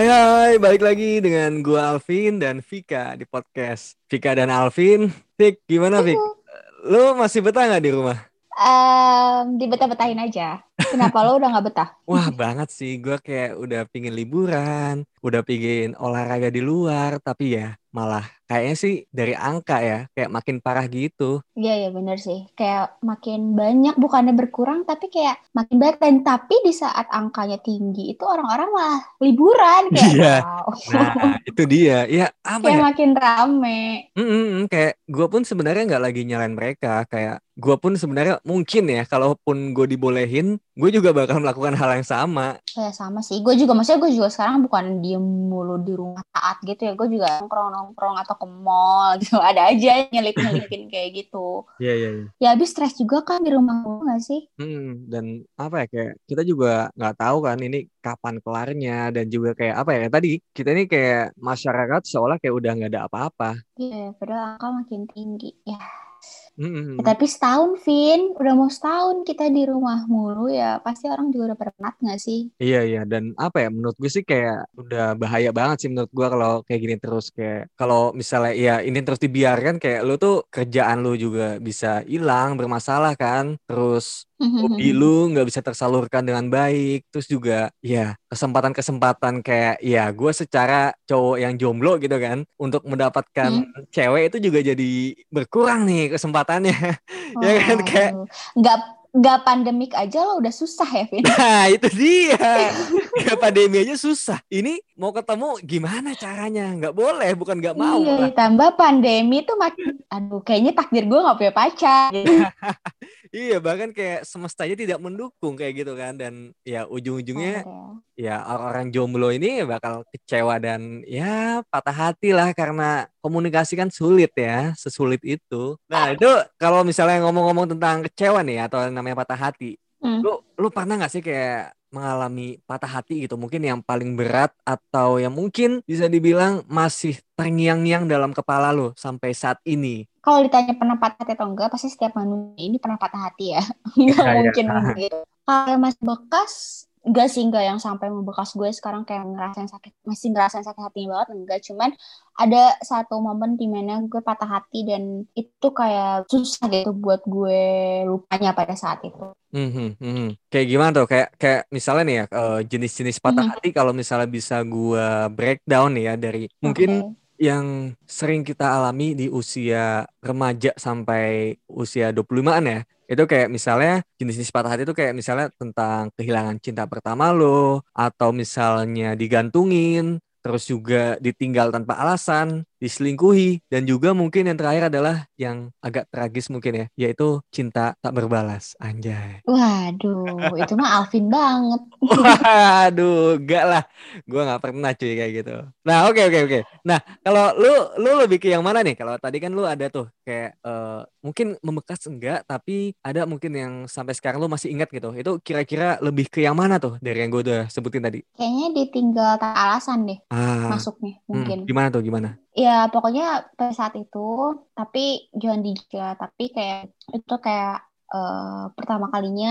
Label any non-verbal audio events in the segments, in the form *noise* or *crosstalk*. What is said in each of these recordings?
Hai hai, balik lagi dengan gua Alvin dan Vika di podcast Vika dan Alvin. Vik, gimana Vik? Lu masih betah nggak di rumah? Um, dibetah-betahin aja. Kenapa lo udah nggak betah? *laughs* Wah banget sih, gua kayak udah pingin liburan, udah pingin olahraga di luar, tapi ya malah kayaknya sih dari angka ya, kayak makin parah gitu. Iya iya bener sih. Kayak makin banyak bukannya berkurang tapi kayak makin banyak dan tapi di saat angkanya tinggi itu orang-orang malah liburan kayak Iya. wow. Nah, *laughs* itu dia. Ya apa kayak ya? makin rame. Mm-mm, kayak gue pun sebenarnya nggak lagi nyalain mereka. Kayak gue pun sebenarnya mungkin ya, kalaupun gue dibolehin, gue juga bakal melakukan hal yang sama. Kayak sama sih. Gue juga maksudnya gue juga sekarang bukan diem mulu di rumah taat gitu ya. Gue juga nongkrong-nongkrong atau ke mall gitu. *laughs* Ada aja nyelip-nyelipin kayak gitu. Iya iya. iya. Ya habis stres juga kan di rumah gue gak sih? Hmm, dan apa ya kayak kita juga nggak tahu kan ini kapan kelarnya dan juga kayak apa ya tadi kita ini kayak masyarakat seolah kayak udah nggak ada apa-apa. Iya, padahal angka makin tinggi. Ya, Hmm, Ya, tapi setahun, Vin. Udah mau setahun kita di rumah mulu ya. Pasti orang juga udah penat gak sih? Iya iya dan apa ya menurut gue sih kayak udah bahaya banget sih menurut gue kalau kayak gini terus kayak kalau misalnya ya ini terus dibiarkan kayak lu tuh kerjaan lu juga bisa hilang bermasalah kan terus hobi lu nggak bisa tersalurkan dengan baik terus juga ya kesempatan-kesempatan kayak ya gue secara cowok yang jomblo gitu kan untuk mendapatkan cewek itu juga jadi berkurang nih kesempatannya *laughs* ya kan kayak Waduh. Nggak, nggak pandemik aja lo udah susah ya, Vin. Nah itu dia *laughs* Gak pandemi aja susah Ini mau ketemu gimana caranya Nggak boleh bukan nggak mau Iya, lah. ditambah pandemi tuh makin... Aduh, kayaknya takdir gue gak punya pacar. *laughs* Iya bahkan kayak semesta aja tidak mendukung kayak gitu kan Dan ya ujung-ujungnya ya orang-orang jomblo ini bakal kecewa dan ya patah hati lah karena komunikasi kan sulit ya, sesulit itu. Nah itu kalau misalnya ngomong-ngomong tentang kecewa nih atau namanya patah hati, Hmm. lu lu pernah nggak sih kayak mengalami patah hati gitu? Mungkin yang paling berat atau yang mungkin bisa dibilang masih terngiang-ngiang dalam kepala lu sampai saat ini. Kalau ditanya pernah patah hati atau enggak, pasti setiap manusia ini pernah patah hati ya. *laughs* Nggak Iya, iya. mungkin gitu. Kalau masih bekas, enggak sih enggak yang sampai membekas gue sekarang kayak ngerasain sakit, masih ngerasain sakit hati banget enggak. Cuman ada satu momen di mana gue patah hati dan itu kayak susah gitu buat gue lupanya pada saat itu. Mhm, mhm. Kayak gimana tuh? Kayak kayak misalnya nih ya eh, jenis-jenis patah Mhm. hati kalau misalnya bisa gua breakdown nih ya dari mungkin Oke. Yang sering kita alami di usia remaja sampai usia 25-an ya. Itu kayak misalnya jenis-jenis patah hati itu kayak misalnya tentang kehilangan cinta pertama lo atau misalnya digantungin, terus juga ditinggal tanpa alasan, diselingkuhi dan juga mungkin yang terakhir adalah yang agak tragis mungkin ya, yaitu cinta tak berbalas. Anjay. Waduh, itu mah Alvin banget. *laughs* Waduh, enggak lah. Gua nggak pernah cuy kayak gitu. Nah, oke oke oke. Nah, kalau lu lu lebih ke yang mana nih? Kalau tadi kan lu ada tuh kayak eh, mungkin membekas enggak, tapi ada mungkin yang sampai sekarang lu masih ingat gitu. Itu kira-kira lebih ke yang mana tuh dari yang gue udah sebutin tadi? Kayaknya ditinggal tanpa alasan deh Ah, masuknya hmm, mungkin. gimana tuh gimana? Ya pokoknya pada saat itu, tapi jangan dijika, tapi kayak itu kayak eh, pertama kalinya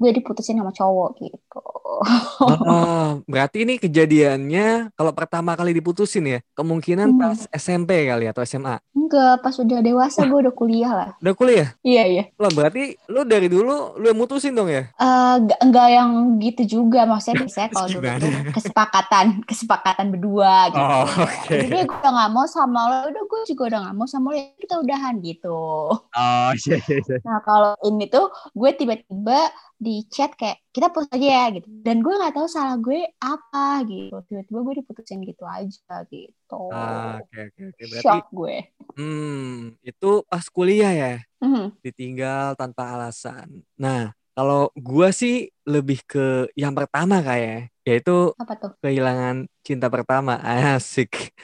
gue diputusin sama cowok gitu. Oh, *laughs* berarti ini kejadiannya kalau pertama kali diputusin ya, kemungkinan Hmm. pas SMP kali atau SMA. Enggak, pas udah dewasa gue udah kuliah lah. Udah kuliah? Iya iya. Lah berarti lu dari dulu lu yang mutusin dong ya? Eh, enggak, enggak yang gitu juga, maksudnya *laughs* biasanya kalau dulu kesepakatan, kesepakatan berdua gitu. Oh, oke. Jadi gue udah gak mau sama lo, udah gue juga udah gak mau sama lo, ya kita udahan gitu. Oh, iya iya iya. Nah kalau ini tuh gue tiba-tiba di chat kayak kita putus aja ya gitu. Dan gue nggak tahu salah gue apa gitu. Tiba-tiba gue diputusin gitu aja gitu. Ah, oke oke oke. Berarti Shock gue. hmm, itu pas kuliah ya, Mhm. ditinggal tanpa alasan. Nah, kalau gua sih lebih ke yang pertama kayak yaitu Apa tuh? kehilangan cinta pertama. *laughs* Asik.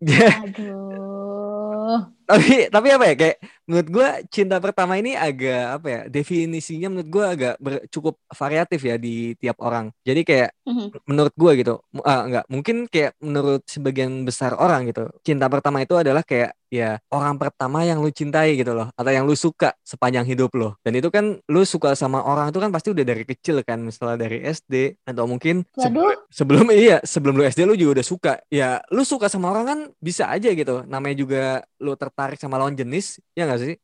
Ya, Aduh. *laughs* tapi tapi apa ya kayak menurut gue cinta pertama ini agak apa ya definisinya menurut gue agak ber, cukup variatif ya di tiap orang jadi kayak Mhm. menurut gue gitu ah, enggak mungkin kayak menurut sebagian besar orang gitu cinta pertama itu adalah kayak ya orang pertama yang lu cintai gitu loh atau yang lu suka sepanjang hidup lo dan itu kan lu suka sama orang itu kan pasti udah dari kecil kan misalnya dari SD atau mungkin sebelum, Waduh. sebelum iya sebelum lu SD lu juga udah suka. Ya lu suka sama orang kan bisa aja gitu. Namanya juga lu tertarik sama lawan jenis ya nggak sih?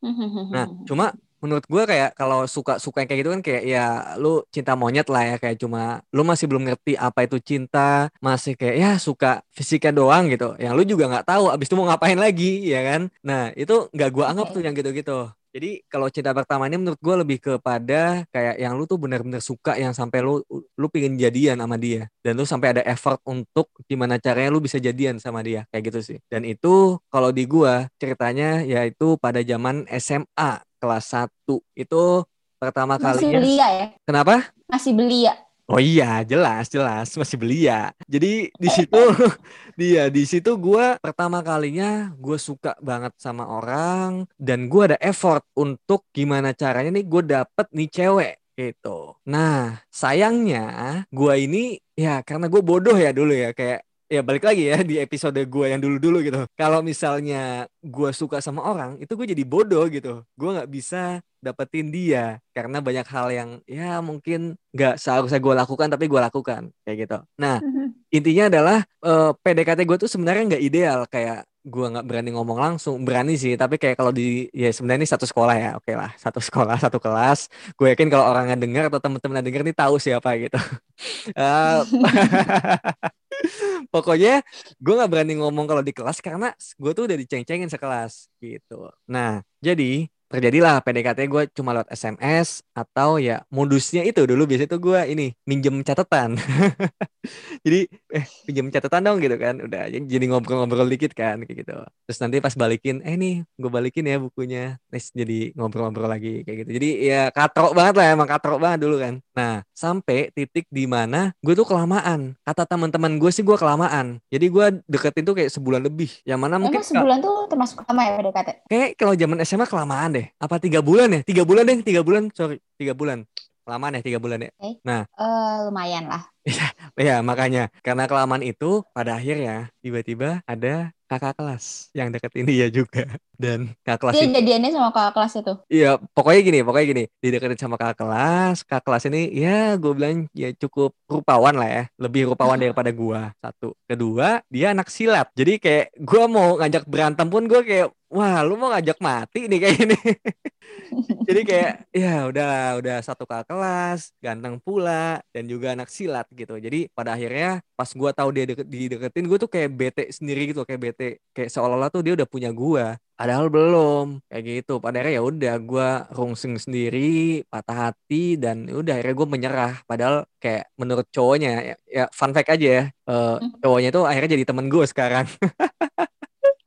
Nah, cuma menurut gue kayak kalau suka-suka yang kayak gitu kan kayak ya lu cinta monyet lah ya kayak cuma lu masih belum ngerti apa itu cinta masih kayak ya suka fisiknya doang gitu. Yang lu juga nggak tahu abis itu mau ngapain lagi ya kan? Nah itu nggak gua anggap tuh yang gitu-gitu. Jadi kalau cinta pertama ini menurut gue lebih kepada kayak yang lu tuh benar-benar suka yang sampai lu lu pengen jadian sama dia. Dan lu sampai ada effort untuk gimana caranya lu bisa jadian sama dia kayak gitu sih. Dan itu kalau di gua ceritanya yaitu pada zaman SMA kelas 1 itu pertama Masih kalinya belia ya? kenapa Masih belia. Oh iya, jelas, jelas masih belia. Jadi di situ dia *laughs* di situ gua pertama kalinya gue suka banget sama orang dan gua ada effort untuk gimana caranya nih gue dapet nih cewek gitu. Nah sayangnya gua ini ya karena gue bodoh ya dulu ya kayak ya balik lagi ya di episode gue yang dulu-dulu gitu. Kalau misalnya gue suka sama orang itu gue jadi bodoh gitu. Gue nggak bisa dapetin dia karena banyak hal yang ya mungkin nggak seharusnya gue lakukan tapi gue lakukan kayak gitu. Nah intinya adalah eh, PDKT gue tuh sebenarnya nggak ideal kayak gue nggak berani ngomong langsung berani sih tapi kayak kalau di ya sebenarnya ini satu sekolah ya oke lah satu *laughs* sekolah satu kelas gue yakin kalau orang dengar atau teman-teman dengar nih tahu siapa gitu *laughs* Eh, *laughs* pokoknya gue nggak berani ngomong kalau di kelas karena gue tuh udah diceng-cengin sekelas gitu. Nah jadi terjadilah PDKT gue cuma lewat SMS atau ya modusnya itu. Dulu biasanya tuh gue ini minjem catatan. *laughs* Jadi eh pinjam catatan dong gitu kan. Udah jadi ngobrol-ngobrol dikit kan kayak gitu. Terus nanti pas balikin eh nih gue balikin ya bukunya. Terus jadi ngobrol-ngobrol lagi kayak gitu. Jadi ya katrok banget lah emang katrok banget dulu kan. Nah sampai titik di mana gue tuh kelamaan. Kata teman-teman gue sih gue kelamaan. Jadi gue deketin tuh kayak sebulan lebih. Yang mana mungkin Emang sebulan tuh termasuk lama ya PDKT? kayak kalau zaman SMA kelamaan deh apa tiga bulan ya? Tiga bulan deh tiga bulan sorry. Tiga bulan. Kelamaan ya tiga bulan ya. Eh lumayan lah. Ya makanya. Karena kelamaan itu pada akhirnya tiba-tiba ada kakak kelas yang deketin dia juga. Dan kakak kelas Dia ini jadiannya sama kakak kelas itu. iya pokoknya gini pokoknya gini. Dideketin sama kakak kelas kakak kelas ini ya gue bilang ya cukup rupawan lah ya. Lebih rupawan daripada gua. Satu. Kedua dia anak silat. Jadi kayak gua mau ngajak berantem pun gue kayak wah lu mau ngajak mati nih kayak ini *laughs* jadi kayak ya udah udah satu kakak kelas ganteng pula dan juga anak silat gitu. Jadi pada akhirnya pas gua tahu dia deket, dideketin gue tuh kayak bete sendiri gitu kayak bete kayak seolah-olah tuh dia udah punya gua padahal belum. Kayak gitu. Pada akhirnya ya udah gua rungsing sendiri patah hati dan ya udah akhirnya gue menyerah. Padahal kayak menurut cowoknya ya, ya fun fact aja ya eh, cowoknya tuh akhirnya jadi temen gue sekarang. *laughs*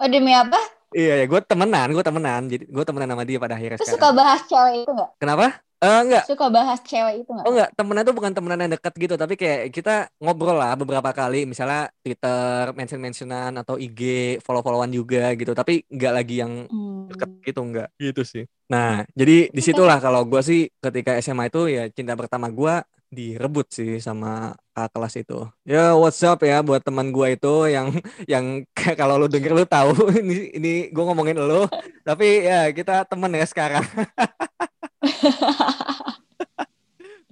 Oh demi apa? Iya ya gue temenan gue temenan. Jadi gue temenan sama dia pada akhirnya Lu sekarang. suka bahas cewek itu nggak? kenapa? Eh enggak Suka bahas cewek itu nggak? Oh enggak, temenan tuh bukan temenan yang dekat gitu, tapi kayak kita ngobrol lah beberapa kali, misalnya Twitter, mention-mentionan atau IG, follow-followan juga gitu, tapi enggak lagi yang Hmm. deket gitu. Enggak gitu sih. Nah, jadi di situlah kalau gua sih ketika SMA itu ya cinta pertama gua direbut sih sama kakak kelas itu. Ya what's up ya buat teman gua itu yang yang *laughs* kalau lu denger lu tahu *laughs* ini ini gua ngomongin lu, tapi ya kita temen ya sekarang. *laughs*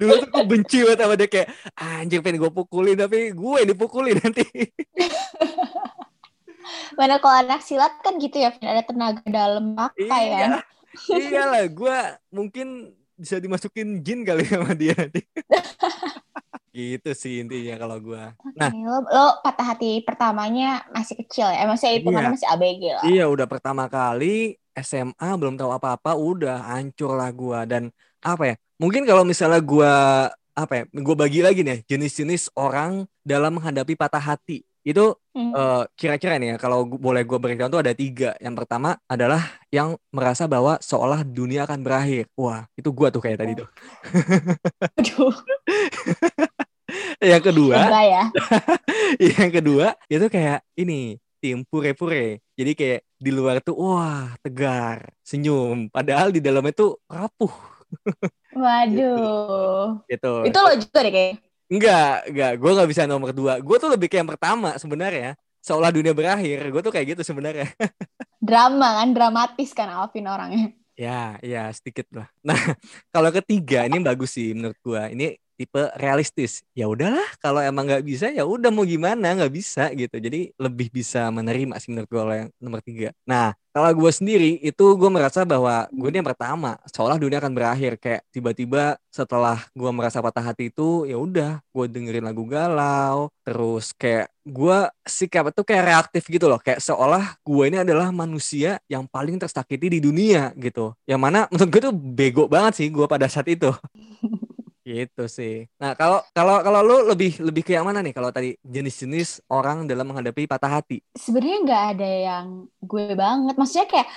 Dulu tuh gue benci banget sama dia kayak anjir pengen gue pukulin tapi gue dipukulin nanti. Mana kalau anak silat kan gitu ya, ada tenaga dalam pakai kan. iya. Iyalah gue mungkin bisa dimasukin jin kali sama dia *laughs* gitu sih intinya kalau gue. Nah. Lo, lo patah hati pertamanya masih kecil ya? Maksudnya itu Iya. masih ABG lah. Iya udah pertama kali SMA belum tahu apa-apa udah hancur lah gue dan apa ya mungkin kalau misalnya gue apa ya gue bagi lagi nih jenis-jenis orang dalam menghadapi patah hati itu Hmm. kira-kira nih ya kalau boleh gue breakdown tuh ada tiga yang pertama adalah yang merasa bahwa seolah dunia akan berakhir wah itu gue tuh kayak tadi tuh Aduh, *laughs* yang kedua enggak ya. *laughs* yang kedua itu kayak ini tim pure-pure. Jadi kayak di luar tuh wah tegar, senyum. Padahal di dalamnya tuh rapuh. *laughs* Waduh. Gitu. Itu lo juga deh kayaknya. Enggak, enggak. Gue nggak bisa nomor dua. Gue tuh lebih kayak yang pertama sebenarnya. Seolah dunia berakhir. Gue tuh kayak gitu sebenarnya. *laughs* Drama kan, dramatis kan Alvin orangnya. Ya, ya sedikit lah. Nah, *laughs* kalau ketiga ini bagus sih menurut gua. Ini tipe realistis. Ya udahlah, kalau emang nggak bisa ya udah mau gimana? Nggak bisa gitu. Jadi lebih bisa menerima sih menurut kalau yang nomor tiga. Nah, kalau gue sendiri itu gue merasa bahwa gue ini yang pertama. Seolah dunia akan berakhir. Kayak tiba-tiba setelah gue merasa patah hati itu ya udah gue dengerin lagu galau. Terus kayak gue sikap itu kayak reaktif gitu loh. Kayak seolah gue ini adalah manusia yang paling tersakiti di dunia gitu. Yang mana menurut gue tuh bego banget sih gue pada saat itu *laughs* gitu sih. Nah kalau kalau kalau lu lebih lebih ke yang mana nih kalau tadi jenis-jenis orang dalam menghadapi patah hati? Sebenarnya nggak ada yang gue banget. Maksudnya kayak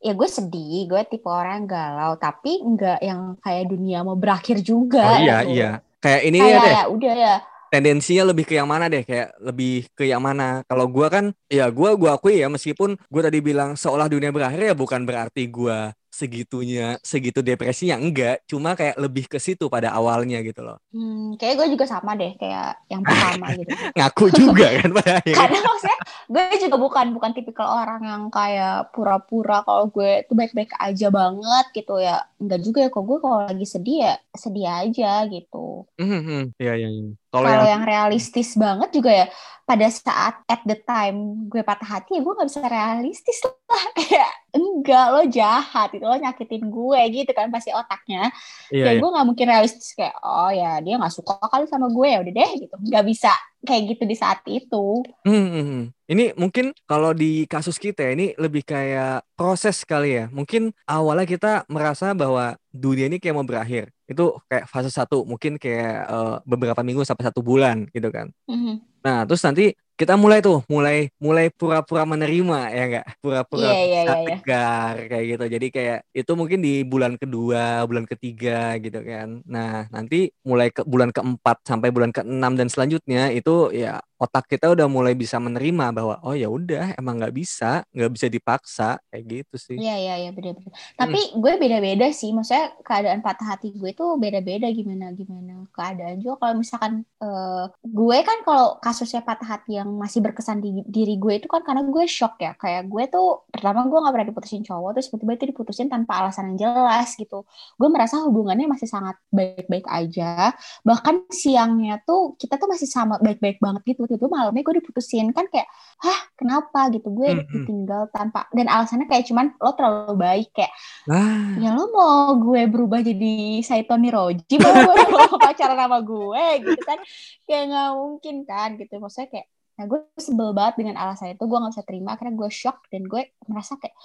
ya gue sedih, gue tipe orang galau, tapi nggak yang kayak dunia mau berakhir juga. Oh iya gitu. iya. Kayak ini Kayak ya deh. ya udah ya. Tendensinya lebih ke yang mana deh? Kayak lebih ke yang mana? Kalau gua kan ya gua gua akui ya meskipun gua tadi bilang seolah dunia berakhir ya bukan berarti gua segitunya segitu depresinya enggak cuma kayak lebih ke situ pada awalnya gitu loh Hmm, kayak gue juga sama deh kayak yang pertama *laughs* gitu. ngaku juga kan pada *laughs* akhirnya Karena maksudnya gue juga bukan bukan tipikal orang yang kayak pura-pura kalau gue tuh baik-baik aja banget gitu ya. Enggak juga ya kok gue kalau lagi sedih ya sedih aja gitu. Mhm, iya iya iya. kalau Kalau yang yang realistis banget juga ya pada saat at the time gue patah hati ya gue nggak bisa realistis lah *laughs* ya enggak lo jahat itu lo nyakitin gue gitu kan pasti otaknya iya, kayak iya. gue nggak mungkin realistis kayak oh ya dia nggak suka kali sama gue ya udah deh gitu nggak bisa kayak gitu di saat itu Mhm, mhm. Ini mungkin kalau di kasus kita ya, ini lebih kayak proses kali ya. Mungkin awalnya kita merasa bahwa dunia ini kayak mau berakhir. Itu kayak fase satu, mungkin kayak eh, beberapa minggu sampai satu bulan gitu kan. Mhm. Nah, terus nanti kita mulai tuh, mulai mulai pura-pura menerima ya enggak? Pura-pura Iya, iya, bisa iya, tegar kayak gitu. Jadi kayak itu mungkin di bulan kedua, bulan ketiga gitu kan. Nah, nanti mulai ke bulan keempat sampai bulan keenam dan selanjutnya itu ya otak kita udah mulai bisa menerima bahwa oh ya udah emang nggak bisa, nggak bisa dipaksa kayak gitu sih. Iya iya iya bener-bener. Tapi gue beda-beda sih. Maksudnya keadaan patah hati gue tuh beda-beda gimana gimana keadaan juga. Kalau misalkan eh, gue kan kalau kasusnya patah hati yang masih berkesan di diri gue itu kan karena gue shock ya. Kayak gue tuh pertama gue nggak pernah diputusin cowok terus tiba-tiba itu diputusin tanpa alasan yang jelas gitu. Gue merasa hubungannya masih sangat baik-baik aja. Bahkan siangnya tuh kita tuh masih sama baik-baik banget gitu. Tiba-tiba malamnya gue diputusin kan kayak hah kenapa gitu gue ditinggal tanpa dan alasannya kayak cuman lo terlalu baik kayak Ah, ya lo mau gue berubah jadi Saitoni Roji mau gue mau *laughs* pacaran sama gue gitu kan kayak nggak mungkin kan gitu. Maksudnya kayak nah gue sebel banget dengan alasan itu. Gue nggak bisa terima. Akhirnya gue shock dan gue merasa kayak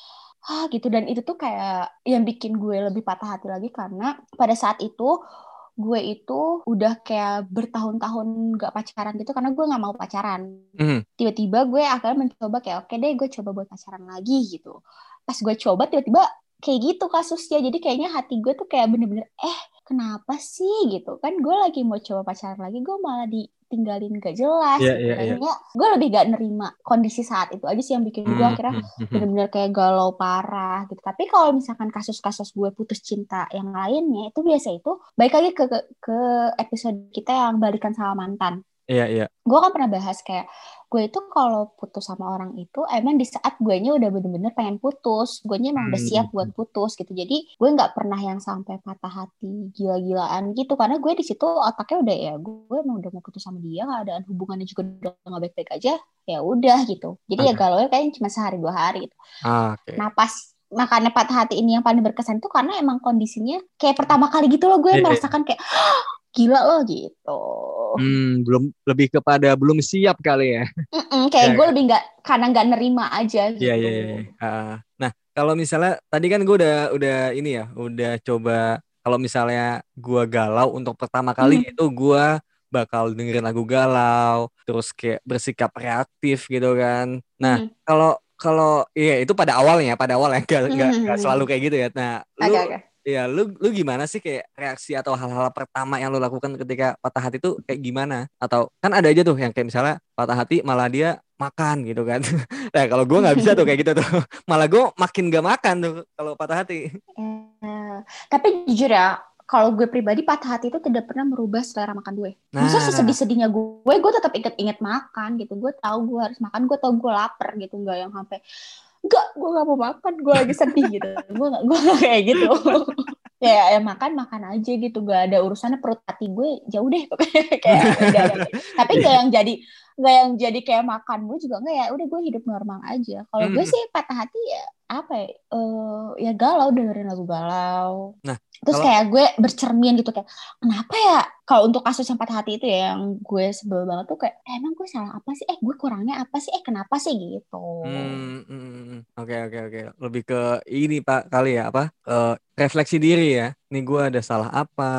ah gitu. Dan itu tuh kayak yang bikin gue lebih patah hati lagi karena pada saat itu gue itu udah kayak bertahun-tahun gak pacaran gitu karena gue nggak mau pacaran. Mhm. tiba-tiba gue akhirnya mencoba kayak oke deh gue coba buat pacaran lagi gitu. Pas gue coba tiba-tiba kayak gitu kasusnya. Jadi kayaknya hati gue tuh kayak bener-bener eh kenapa sih? gitu. Kan gue lagi mau coba pacaran lagi gue malah ditinggalin gak jelas Iya, gitu. iya. Kayaknya gue lebih gak nerima kondisi saat itu aja sih yang bikin gue akhirnya Mhm, mhm. bener-bener kayak galau parah gitu. Tapi kalau misalkan kasus-kasus gue putus cinta yang lainnya itu biasa itu baik lagi ke, ke ke episode kita yang balikan sama mantan. Iya iya. Gue kan pernah bahas kayak gue itu kalau putus sama orang itu emang di saat gue nya udah bener-bener pengen putus, gue nya emang udah Hmm. siap buat putus gitu. Jadi gue nggak pernah yang sampai patah hati gila-gilaan gitu karena gue di situ otaknya udah ya gue emang udah mau putus sama dia keadaan hubungannya juga udah nggak baik-baik aja ya udah gitu. Jadi ya Oke. galau kayaknya cuma sehari dua hari gitu. Ah, Oke. Nah pas makanya patah hati ini yang paling berkesan itu karena emang kondisinya kayak pertama kali gitu loh gue Iya, iya. merasakan kayak "Hah, gila loh gitu. Hmm, belum lebih kepada belum siap kali ya. Mm-mm, kayak Iya, gue lebih nggak karena nggak nerima aja gitu. Iya iya iya. Ah, nah kalau misalnya tadi kan gue udah udah ini ya udah coba kalau misalnya gua galau untuk pertama kali Hmm. itu gua bakal dengerin lagu galau terus kayak bersikap reaktif gitu kan. Nah Hmm. kalau kalau iya itu pada awalnya pada awalnya nggak nggak nggak hmm, selalu kayak gitu ya. Nah lu Oke oke. ya lu lu gimana sih kayak reaksi atau hal-hal pertama yang lu lakukan ketika patah hati tuh kayak gimana? Atau kan ada aja tuh yang kayak misalnya patah hati malah dia makan gitu kan. *laughs* nah kalau gue nggak bisa tuh kayak gitu tuh. *laughs* Malah gue makin gak makan tuh kalau patah hati. Eh, tapi jujur ya, kalau gue pribadi patah hati itu tidak pernah merubah selera makan gue. Nah. Maksudnya sesedih-sedihnya gue, gue tetap inget-inget makan gitu. Gue tahu gue harus makan, gue tahu gue lapar gitu, nggak yang sampai enggak gue gak mau makan gue lagi sedih gitu *laughs* gue gak gue gak kayak gitu *laughs* ya, ya makan makan aja gitu gak ada urusannya perut hati gue jauh *laughs* deh kayak gak ada. tapi gak yang jadi gak yang jadi kayak makan gue juga nggak ya. Udah gue hidup normal aja. Kalau gue hmm. sih patah hati ya apa ya uh, ya galau dengerin lagu galau. Nah terus kalau... kayak gue bercermin gitu kayak kenapa ya kalau untuk kasus yang patah hati itu ya yang gue sebel banget tuh kayak emang gue salah apa sih? Eh gue kurangnya apa sih? Eh kenapa sih? Gitu. Hmm, hmm, hmm. oke oke oke. Lebih ke ini pak kali ya apa uh, refleksi diri ya. Nih gue ada salah apa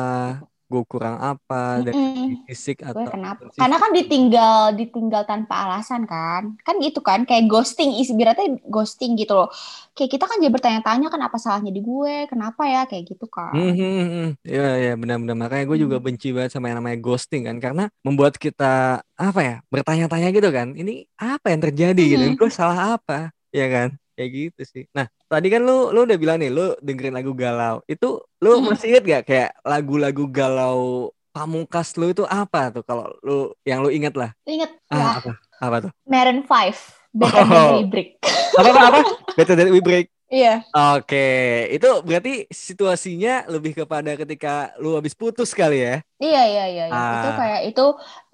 gue kurang apa dari mm-hmm. fisik atau kenapa? karena kan ditinggal ditinggal tanpa alasan kan? Kan gitu kan kayak ghosting isi berarti ghosting gitu loh. Kayak kita kan jadi bertanya-tanya kan apa salahnya di gue kenapa ya kayak gitu kan. Mm-hmm. ya ya benar-benar. Makanya gue juga benci banget sama yang namanya ghosting kan karena membuat kita apa ya bertanya-tanya gitu kan. Ini apa yang terjadi mm-hmm. gitu gue salah apa? Ya kan kayak gitu sih. Nah, tadi kan lu lu udah bilang nih lu dengerin lagu galau. Itu lu hmm. masih inget gak kayak lagu-lagu galau pamungkas lu itu apa tuh kalau lu yang lu inget lah? Ingat ah, ya. Apa? Apa tuh? Maroon 5. Better oh. Than We Break. apa apa apa? Better Than We Break. Iya. Oke, itu berarti situasinya lebih kepada ketika lu habis putus kali ya? Iya iya iya. iya. Ah. Itu kayak itu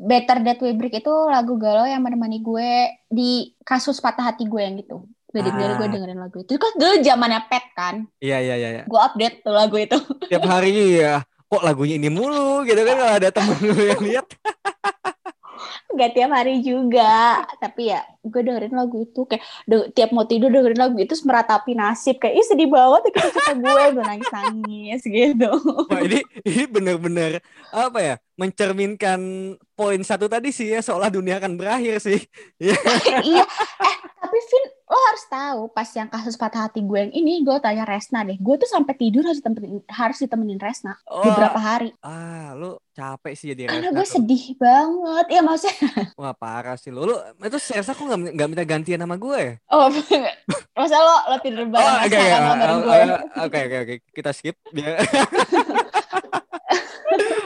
Better That We Break itu lagu galau yang menemani gue di kasus patah hati gue yang gitu. Dari ah. gue dengerin lagu itu. Kan dulu zamannya pet kan. Iya iya iya. iya. Gue update tuh lagu itu. *laughs* Tiap hari ya. Kok lagunya ini mulu gitu kan kalau ada temen lu yang lihat. *laughs* Gak tiap hari juga. Tapi ya gue dengerin lagu itu kayak de tiap mau tidur dengerin lagu itu meratapi nasib kayak ih sedih banget ya kita gue gue nangis nangis *laughs* gitu. Wah ini ini bener-bener apa ya mencerminkan poin satu tadi sih ya seolah dunia akan berakhir sih. *laughs* iya. Eh tapi Vin lo harus tahu pas yang kasus patah hati gue yang ini gue tanya Resna deh. Gue tuh sampai tidur harus ditemenin harus ditemenin Resna oh, beberapa hari. ah lu capek sih jadi karena gue sedih banget. Ya maksudnya *laughs* wah parah sih lu lu itu Resna kok nggak nggak minta gantian sama gue ya? oh *laughs* masa lo lo tidur bareng oh, okay, okay, bareng gue? oke oke oke. Kita skip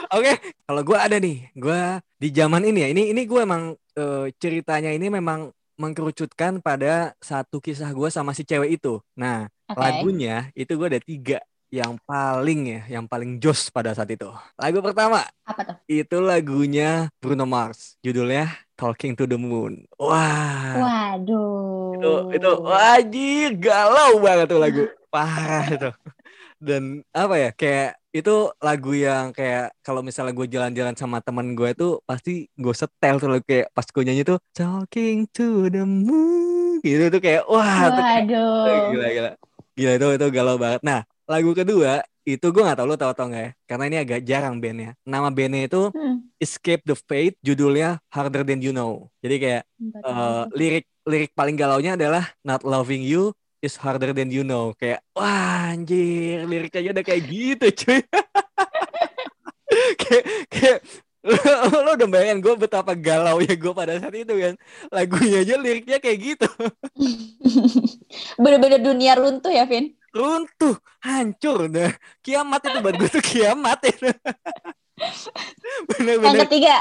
Oke, okay, kalau gue ada nih, gue di zaman ini ya, ini ini gue emang uh, ceritanya ini memang mengkerucutkan pada satu kisah gue sama si cewek itu. Nah, okay. lagunya itu gue ada tiga yang paling ya, yang paling jos pada saat itu. Lagu pertama. Apa tuh? Itu lagunya Bruno Mars. Judulnya Talking to the Moon. Wah. Waduh. Itu itu wajib galau banget tuh lagu. Parah itu. Dan apa ya? Kayak itu lagu yang kayak kalau misalnya gue jalan-jalan sama temen gue tuh pasti gue setel tuh kayak pas gue nyanyi tuh talking to the moon gitu tuh kayak wah Waduh. Gila gila gila itu itu galau banget nah lagu kedua itu gue gak tau lo tau tau gak ya karena ini agak jarang bandnya nama bandnya itu hmm. Escape the Fate judulnya Harder Than You Know jadi kayak uh, lirik lirik paling galaunya adalah Not Loving You is harder than you know. Kayak wah anjir liriknya udah kayak gitu cuy. *laughs* Kayak kayak lo, *laughs* lo udah bayangin gue betapa galau ya gue pada saat itu kan? Lagunya aja liriknya kayak gitu. *laughs* Bener-bener dunia runtuh ya Vin? Runtuh hancur. Nah kiamat itu buat gue tuh kiamat. Itu bener-bener. yang ketiga?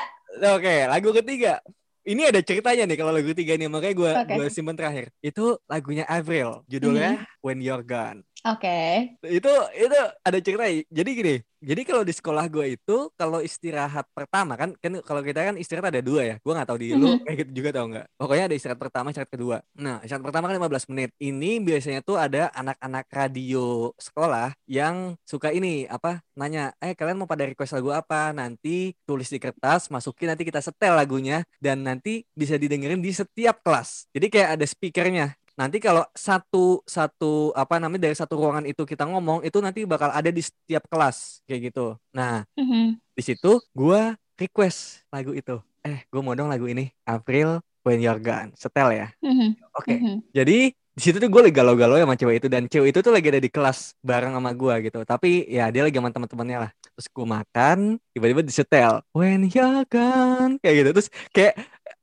Oke lagu ketiga ini ada ceritanya nih kalau lagu tiga nih makanya gue okay. gue simpen terakhir itu lagunya Avril judulnya mm -hmm. When You're Gone Oke. Okay. Itu itu ada cerita. Jadi gini, jadi kalau di sekolah gue itu kalau istirahat pertama kan kan kalau kita kan istirahat ada dua ya. Gue nggak tahu di lu mm-hmm. kayak gitu juga tau nggak. Pokoknya ada istirahat pertama, istirahat kedua. Nah, istirahat pertama kan 15 menit. Ini biasanya tuh ada anak-anak radio sekolah yang suka ini apa nanya, "Eh, kalian mau pada request lagu apa?" Nanti tulis di kertas, masukin nanti kita setel lagunya dan nanti bisa didengerin di setiap kelas. Jadi kayak ada speakernya nanti kalau satu satu apa namanya dari satu ruangan itu kita ngomong itu nanti bakal ada di setiap kelas kayak gitu nah mm-hmm. di situ gue request lagu itu eh gue mau dong lagu ini April When You're Gone setel ya mm-hmm. oke okay. mm-hmm. jadi di situ tuh gue lagi galau-galau sama cewek itu dan cewek itu tuh lagi ada di kelas bareng sama gue gitu tapi ya dia lagi sama teman-temannya lah terus gue makan tiba-tiba disetel when you're gone kayak gitu terus kayak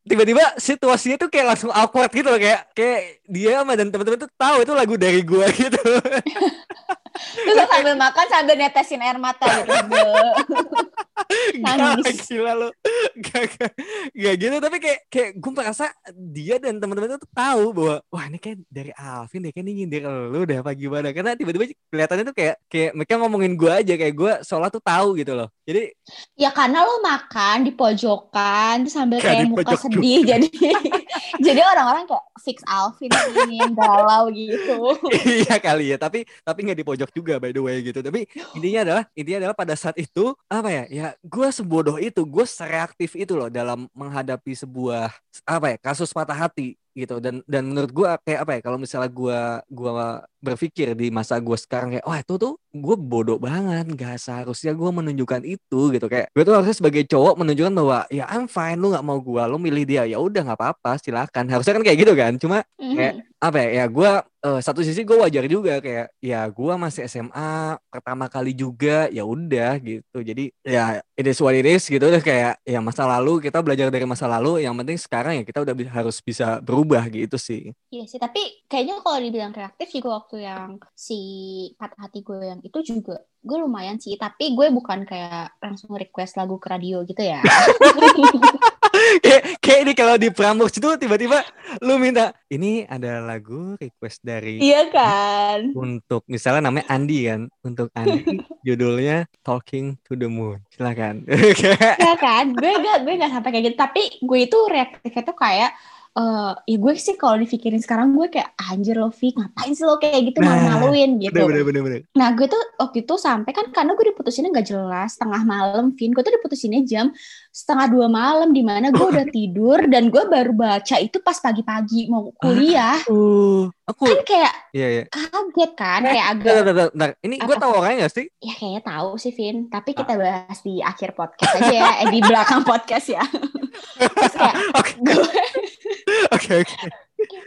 tiba-tiba situasinya tuh kayak langsung awkward gitu loh kayak kayak dia sama dan teman-teman tuh tahu itu lagu dari gue *laughs* gitu. Terus lo sambil makan sambil netesin air mata gitu. Gak gila lo gak, gak, gak gitu tapi kayak kayak gue merasa dia dan teman-teman tuh tahu bahwa wah ini kayak dari Alvin deh kayak ini nyindir lu deh apa gimana? Karena tiba-tiba kelihatannya tuh kayak kayak mereka ngomongin gue aja kayak gue seolah tuh tahu gitu loh. Jadi Ya karena lo makan di pojokan terus sambil Kayak muka sedih jadi *laughs* jadi orang-orang kayak fix Alvin yang galau gitu. *laughs* iya kali ya tapi tapi nggak di pojok juga by the way gitu tapi intinya adalah intinya adalah pada saat itu apa ya ya gue sebodoh itu gue sereaktif itu loh dalam menghadapi sebuah apa ya kasus patah hati gitu. Dan dan menurut gue kayak apa ya kalau misalnya gue gua berpikir di masa gue sekarang kayak wah itu tuh gue bodoh banget gak seharusnya gue menunjukkan itu gitu. Kayak gue tuh harusnya sebagai cowok menunjukkan bahwa ya I'm fine lu nggak mau gue lu milih dia. Ya udah nggak apa-apa silakan. Harusnya kan kayak gitu kan. Cuma kayak apa ya ya gue eh, satu sisi gue wajar juga kayak ya gue masih SMA pertama kali juga ya udah gitu. Jadi ya it is what it is gitu. Udah kayak ya masa lalu kita belajar dari masa lalu yang penting sekarang ya kita udah harus bisa berubah gitu sih. Iya sih, tapi kayaknya kalau dibilang reaktif juga waktu yang si patah hati gue yang itu juga gue lumayan sih, tapi gue bukan kayak langsung request lagu ke radio gitu ya. *laughs* kayak kayak ini kalau di Prambors itu tiba-tiba lu minta ini ada lagu request dari iya kan? untuk misalnya namanya Andi kan untuk Andi judulnya Talking to the Moon silakan *laughs* Iya kan? Gue gak gue gak sampai kayak gitu, tapi gue itu reaktifnya tuh kayak eh ya gue sih kalau dipikirin sekarang gue kayak anjir lo Vi ngapain sih lo kayak gitu Nah, malu-maluin gitu. bener bener bener Nah gue tuh waktu itu sampai kan karena gue diputusinnya gak jelas setengah malam, Vin. Gue tuh diputusinnya jam setengah dua malam di mana gue udah *laughs* tidur dan gue baru baca itu pas pagi-pagi mau kuliah. uh aku Kan kayak iya iya kaget kan, kayak agak Bentar, bentar, bentar. ini gue tahu orangnya gak sih ya kayaknya tahu sih Vin. Tapi kita bahas di akhir podcast aja ya, eh, di belakang *laughs* podcast ya. *laughs* Terus kayak oke gue *laughs* oke oke.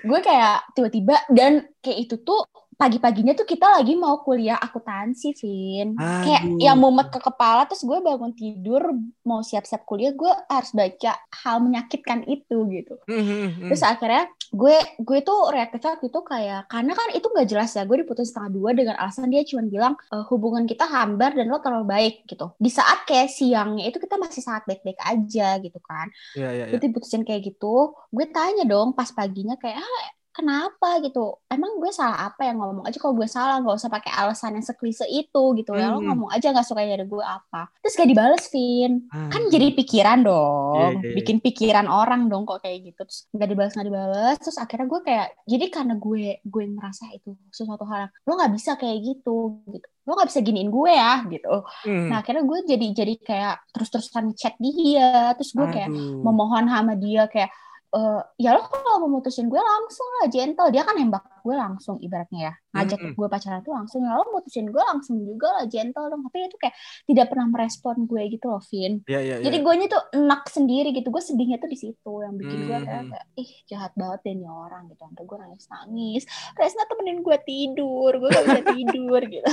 Gue kayak tiba-tiba dan kayak itu tuh pagi-paginya tuh kita lagi mau kuliah akuntansi, Vin. Kayak Aduh. yang mumet ke kepala, terus gue bangun tidur, mau siap-siap kuliah, gue harus baca hal menyakitkan itu gitu. Hmm, hmm, hmm. Terus akhirnya gue gue tuh reaktifnya waktu itu kayak karena kan itu nggak jelas ya gue diputus setengah dua dengan alasan dia cuma bilang "Eh, hubungan kita hambar dan lo terlalu baik gitu di saat kayak siangnya itu kita masih sangat baik-baik aja gitu kan iya iya iya. gue diputusin kayak gitu gue tanya dong pas paginya kayak ah, kenapa? gitu. Emang gue salah apa yang ngomong aja kalau gue salah nggak usah pakai alasan yang seklise itu gitu ya. Lo Hmm. ngomong aja nggak suka dari gue apa. Terus gak dibales Vin. Kan Aduh. jadi pikiran dong. Iya, iya, iya. bikin pikiran orang dong kok kayak gitu. Terus nggak dibales nggak dibales. Terus akhirnya gue kayak jadi karena gue gue ngerasa itu sesuatu hal yang lo nggak bisa kayak gitu gitu. Lo nggak bisa giniin gue ya gitu. Hmm. nah akhirnya gue jadi jadi kayak terus terusan chat dia. Terus gue kayak Aduh. memohon sama dia kayak eh ya lo kalau mau mutusin gue langsung lah gentle. Dia kan nembak gue langsung ibaratnya ya. Ngajak Mm-mm. gue pacaran tuh langsung. Ya lo mutusin gue langsung juga lah gentle dong. Tapi itu kayak tidak pernah merespon gue gitu loh Vin. Iya iya iya. jadi gue tuh enak sendiri gitu. Gue sedihnya tuh di situ. Yang bikin gue kayak, Hmm. kayak ih jahat banget deh nih orang gitu. Sampai gue nangis nangis Resna temenin gue tidur. Gue gak bisa tidur *laughs* gitu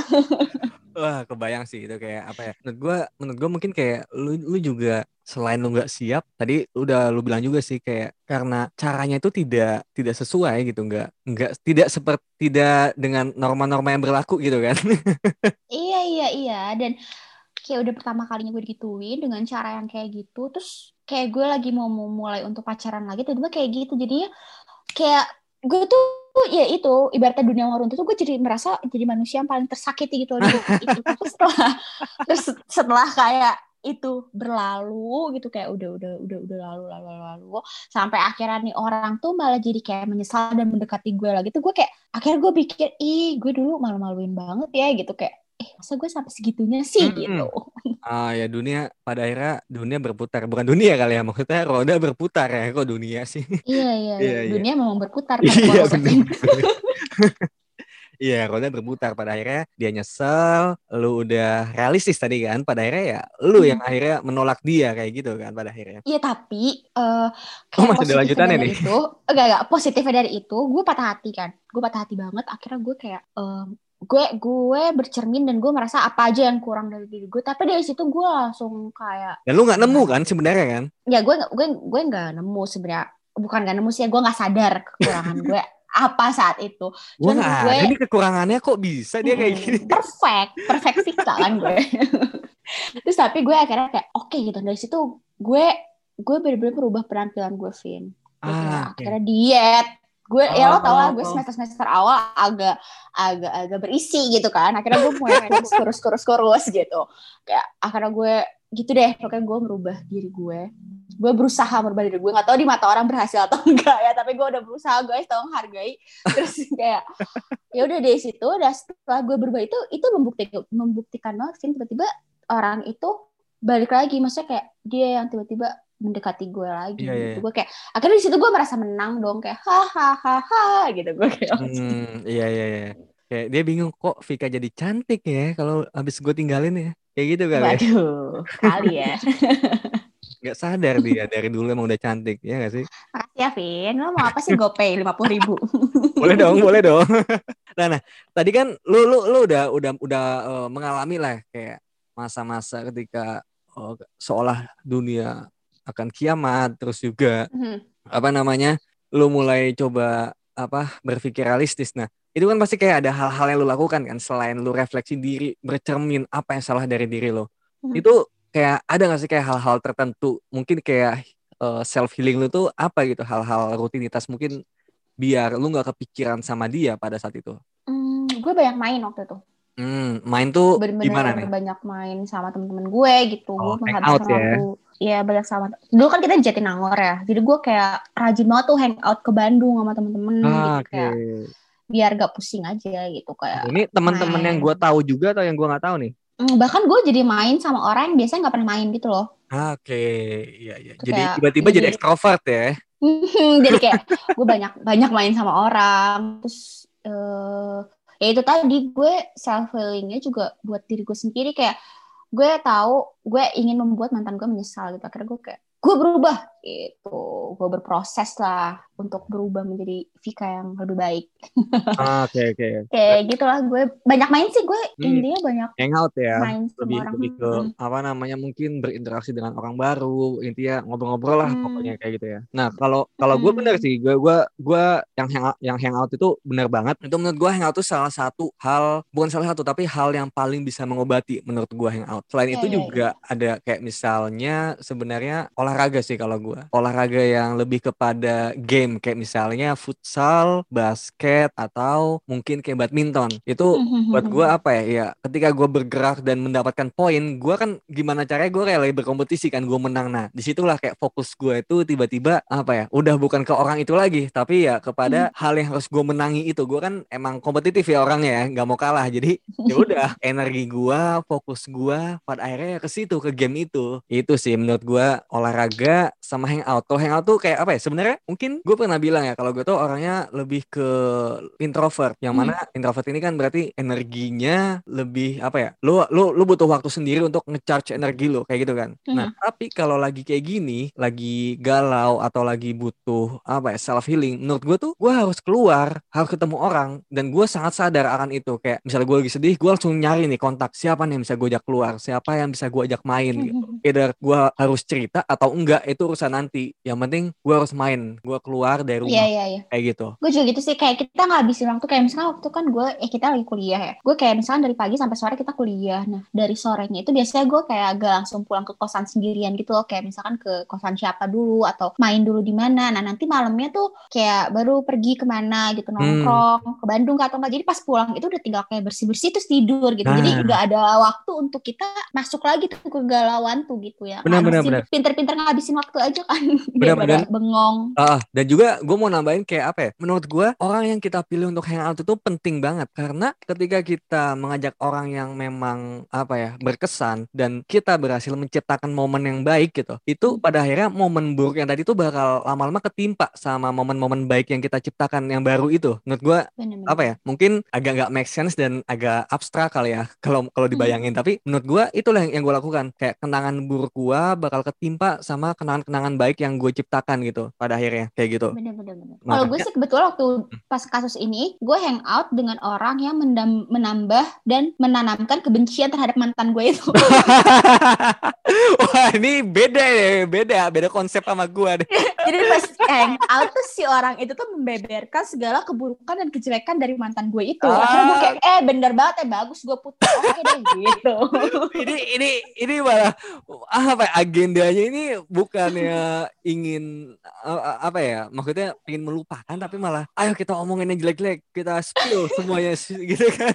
Wah, kebayang sih itu kayak apa ya? Menurut gua, menurut gua mungkin kayak lu lu juga selain lu nggak siap, tadi udah lu bilang juga sih kayak karena caranya itu tidak tidak sesuai gitu, nggak nggak tidak seperti tidak dengan norma-norma yang berlaku gitu kan? *laughs* Iya iya iya dan kayak udah pertama kalinya gue digituin dengan cara yang kayak gitu terus kayak gue lagi mau mulai untuk pacaran lagi tiba-tiba kayak gitu jadinya kayak gue tuh ya itu ibaratnya dunia mau runtuh tuh gue jadi merasa jadi manusia yang paling tersakiti gitu loh itu. *laughs* Setelah terus setelah kayak itu berlalu gitu kayak udah udah udah udah lalu lalu lalu sampai akhirnya nih orang tuh malah jadi kayak menyesal dan mendekati gue lagi tuh gue kayak akhirnya gue pikir ih gue dulu malu-maluin banget ya gitu kayak eh masa gue sampai segitunya sih Mm-mm. gitu Ah ya dunia pada akhirnya dunia berputar, bukan dunia kali ya maksudnya roda berputar ya kok dunia sih? iya iya, *laughs* Iya, iya. dunia memang berputar Iya benar. *laughs* Iya, roda berputar pada akhirnya dia nyesel, lu udah realistis tadi kan, pada akhirnya ya lu Hmm. yang akhirnya menolak dia kayak gitu kan pada akhirnya. Iya tapi eh Oh, masih ada lanjutannya nih. itu enggak enggak positifnya dari itu gue patah hati kan gue patah hati banget akhirnya gue kayak em, gue gue bercermin dan gue merasa apa aja yang kurang dari diri gue. Tapi dari situ gue langsung kayak dan lu nggak nemu kan sebenarnya kan? Ya gue gue gue nggak nemu sebenarnya. Bukan nggak nemu sih ya gue nggak sadar kekurangan gue *laughs* apa saat itu. Gue Cuman nggak gue- nih kekurangannya kok bisa dia kayak gini? *laughs* Perfect perfect Vika kan gue. *laughs* Terus tapi gue akhirnya kayak oke gitu. Dari situ gue gue bener-bener berubah penampilan gue Vin. Ah akhirnya diet gue ya lo tau lah gue Oh. semester semester awal agak agak agak berisi gitu kan. Akhirnya gue mulai *laughs* kurus kurus kurus gitu. Kayak akhirnya gue gitu deh pokoknya gue merubah diri gue. Gue berusaha merubah diri gue. Nggak tahu di mata orang berhasil atau *laughs* enggak ya tapi gue udah berusaha guys tolong hargai. *laughs* Terus kayak ya udah dari situ dan setelah gue berubah itu itu membuktikan membuktikan banget tiba-tiba orang itu balik lagi. Maksudnya kayak dia yang tiba-tiba mendekati gue lagi Iya, iya, gitu gue kayak akhirnya di situ gue merasa menang dong kayak hahaha gitu gue kayak Hmm, iya iya iya. Kayak dia bingung kok Vika jadi cantik ya kalau habis gue tinggalin ya. Kayak gitu kali ya. waduh kali ya *laughs* Gak sadar dia dari dulu emang udah cantik ya gak sih? makasih ya Vin lo mau apa sih gopay lima puluh ribu *laughs* Boleh dong, boleh dong. *laughs* nah, nah, tadi kan lu lu lu udah udah udah eh, mengalami lah kayak masa-masa ketika eh, seolah dunia akan kiamat terus juga Mhm. apa namanya? Lu mulai coba apa berpikir realistis. Nah, itu kan pasti kayak ada hal-hal yang lu lakukan kan selain lu refleksi diri, bercermin apa yang salah dari diri lo. Mhm. Itu kayak ada gak sih kayak hal-hal tertentu mungkin kayak self healing lu tuh apa gitu hal-hal rutinitas mungkin biar lu nggak kepikiran sama dia pada saat itu. Hmm, gue banyak main waktu itu Hmm, main tuh bener-bener gimana nih? banyak main sama temen-temen gue gitu Oh, gue menghabiskan ya? waktu Iya banyak sama dulu kan kita di Jatinangor ya jadi gue kayak rajin banget tuh hangout ke Bandung sama temen-temen Ah, gitu oke. kayak biar gak pusing aja gitu kayak Ini teman-teman yang gue tahu juga atau yang gue nggak tahu nih? Hmm, bahkan gue jadi main sama orang yang biasanya nggak pernah main gitu loh Ah, Oke, iya iya. Itu Jadi tiba-tiba jadi jadi- ekstrovert ya? *laughs* jadi kayak gue banyak banyak main sama orang terus eh ya itu tadi gue self healingnya juga buat diri gue sendiri kayak gue tahu gue ingin membuat mantan gue menyesal gitu. Akhirnya gue kayak gue berubah gitu gue berproses lah untuk berubah menjadi Vika yang lebih baik Ah, Oke oke. *laughs* kayak gitulah gue banyak main sih gue Hmm. intinya banyak Hangout ya. main sama lebih orang lebih ke Hmm. apa namanya mungkin berinteraksi dengan orang baru intinya ngobrol-ngobrol lah Hmm. pokoknya kayak gitu ya nah kalau kalau gue Hmm. bener sih gue gue gue yang hangout yang hangout itu bener banget itu menurut gue hangout itu salah satu hal bukan salah satu tapi hal yang paling bisa mengobati menurut gue hangout selain Iya, itu iya, juga ada kayak misalnya sebenarnya olahraga sih kalau gue olahraga yang lebih kepada game kayak misalnya futsal basket atau mungkin kayak badminton. Itu Hmm. buat gue apa ya? Ya ketika gue bergerak dan mendapatkan poin gue kan gimana caranya gue rela berkompetisi kan gue menang. Nah di situlah kayak fokus gue itu tiba-tiba apa ya udah bukan ke orang itu lagi tapi ya kepada hal yang harus gue menangi itu. Gue kan emang kompetitif ya orangnya ya nggak mau kalah. Jadi ya udah *laughs* energi gue fokus gue pada akhirnya ke situ ke game itu. Itu sih menurut gue olahraga sama hangout. Kalau hangout tuh kayak apa ya sebenarnya mungkin gue pernah bilang ya kalau gue tuh orangnya lebih ke introvert. Yang Hmm. mana introvert ini kan berarti energinya lebih apa ya lu lu lu butuh waktu sendiri untuk ngecharge energi lu kayak gitu kan. Nah tapi kalau lagi kayak gini lagi galau atau lagi butuh apa ya self healing menurut gue tuh gue harus keluar harus ketemu orang dan gue sangat sadar akan itu. Kayak misalnya gue lagi sedih gue langsung nyari nih kontak siapa nih yang bisa gue ajak keluar siapa yang bisa gue ajak main gitu. Either gue harus cerita atau enggak itu urusan nanti yang penting gue harus main gue keluar dari rumah Iya iya iya. kayak gitu Gue juga gitu sih kayak kita nggak habisin waktu kayak misalnya waktu kan gue eh kita lagi kuliah ya. Gue kayak misalnya dari pagi sampai sore kita kuliah. Nah dari sorenya itu biasanya gue kayak agak langsung pulang ke kosan sendirian gitu loh kayak misalkan ke kosan siapa dulu atau main dulu di mana. Nah nanti malamnya tuh kayak baru pergi ke mana gitu nongkrong ke Bandung atau enggak. Jadi pas pulang itu udah tinggal kayak bersih bersih terus tidur gitu. Jadi Nah. nggak ada waktu untuk kita masuk lagi tuh ke galauan tuh gitu ya. Benar, benar, Ngabisin- benar. Pinter-pinter ngabisin waktu aja kan *laughs* Benar, daripada benar. bengong. Ah, dan juga gue mau nambahin kayak apa ya? Menurut gue orang yang kita pilih untuk hangout itu penting banget karena ketika kita mengajak orang yang memang apa ya berkesan dan kita berhasil menciptakan momen yang baik gitu, itu pada akhirnya momen buruk yang tadi itu bakal lama-lama ketimpa sama momen-momen baik yang kita ciptakan yang baru itu. Menurut gue apa ya? Mungkin agak nggak make sense dan agak abstrak kali ya *laughs* kalau kalau dibayangin. Tapi menurut gue itulah yang, yang gue lakukan. Kayak kenangan buruk gue bakal ketimpa sama kenangan-kenangan baik yang gue ciptakan gitu pada akhirnya kayak gitu. Bener-bener. Nah, Kalau gue ya. sih kebetulan waktu pas kasus ini, gue hangout dengan orang yang mendam- menambah dan menanamkan kebencian terhadap mantan gue itu. *laughs* Wah ini beda ya, beda, beda konsep sama gue deh. *laughs* Jadi pas hangout tuh si orang itu tuh membeberkan segala keburukan dan kejelekan dari mantan gue itu. Akhirnya gue kayak, eh bener banget ya bagus gue putus. Oke deh gitu. *laughs* ini ini ini malah apa ya, agendanya ini bukannya ingin uh, apa ya maksudnya ingin melupakan tapi malah ayo kita omongin yang jelek-jelek kita spill *laughs* semuanya gitu kan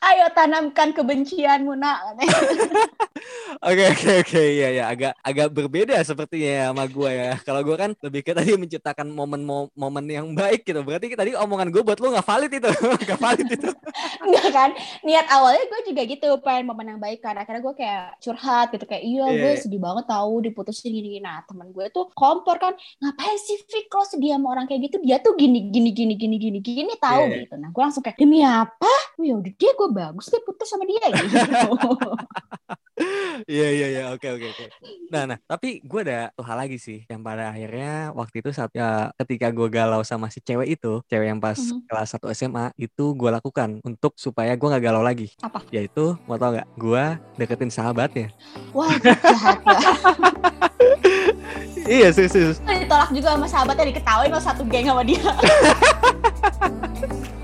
Ayo tanamkan kebencianmu nak. *laughs* oke oke oke ya ya agak agak berbeda sepertinya sama gue ya kalau gue kan lebih ke tadi menciptakan momen mo- momen yang baik gitu berarti tadi omongan gue buat lu nggak valid itu *laughs* nggak valid itu Enggak kan? Niat awalnya gue juga gitu, pengen momen yang baik kan. Akhirnya gue kayak curhat gitu. Kayak, iya Iya, gue iya. sedih banget tahu diputusin gini-gini. Nah temen gue tuh kompor kan, ngapain sih Fik kalau sedih sama orang kayak gitu? Dia tuh gini, gini, gini, gini, gini, gini tahu Iya. gitu. Nah gue langsung kayak, demi apa? Oh, ya udah dia gue bagus deh putus sama dia gitu. *laughs* Iya iya iya oke oke oke. Nah nah tapi gue ada satu hal lagi sih yang pada akhirnya waktu itu saat ya, ketika gue galau sama si cewek itu cewek yang pas Mhm. kelas 1 SMA itu gue lakukan untuk supaya gue nggak galau lagi. Apa? Yaitu mau tau nggak? Gue deketin sahabatnya. Wah jahat ya. *laughs* iya sih sih. Ditolak juga sama sahabatnya diketawain lo satu geng sama dia. *laughs*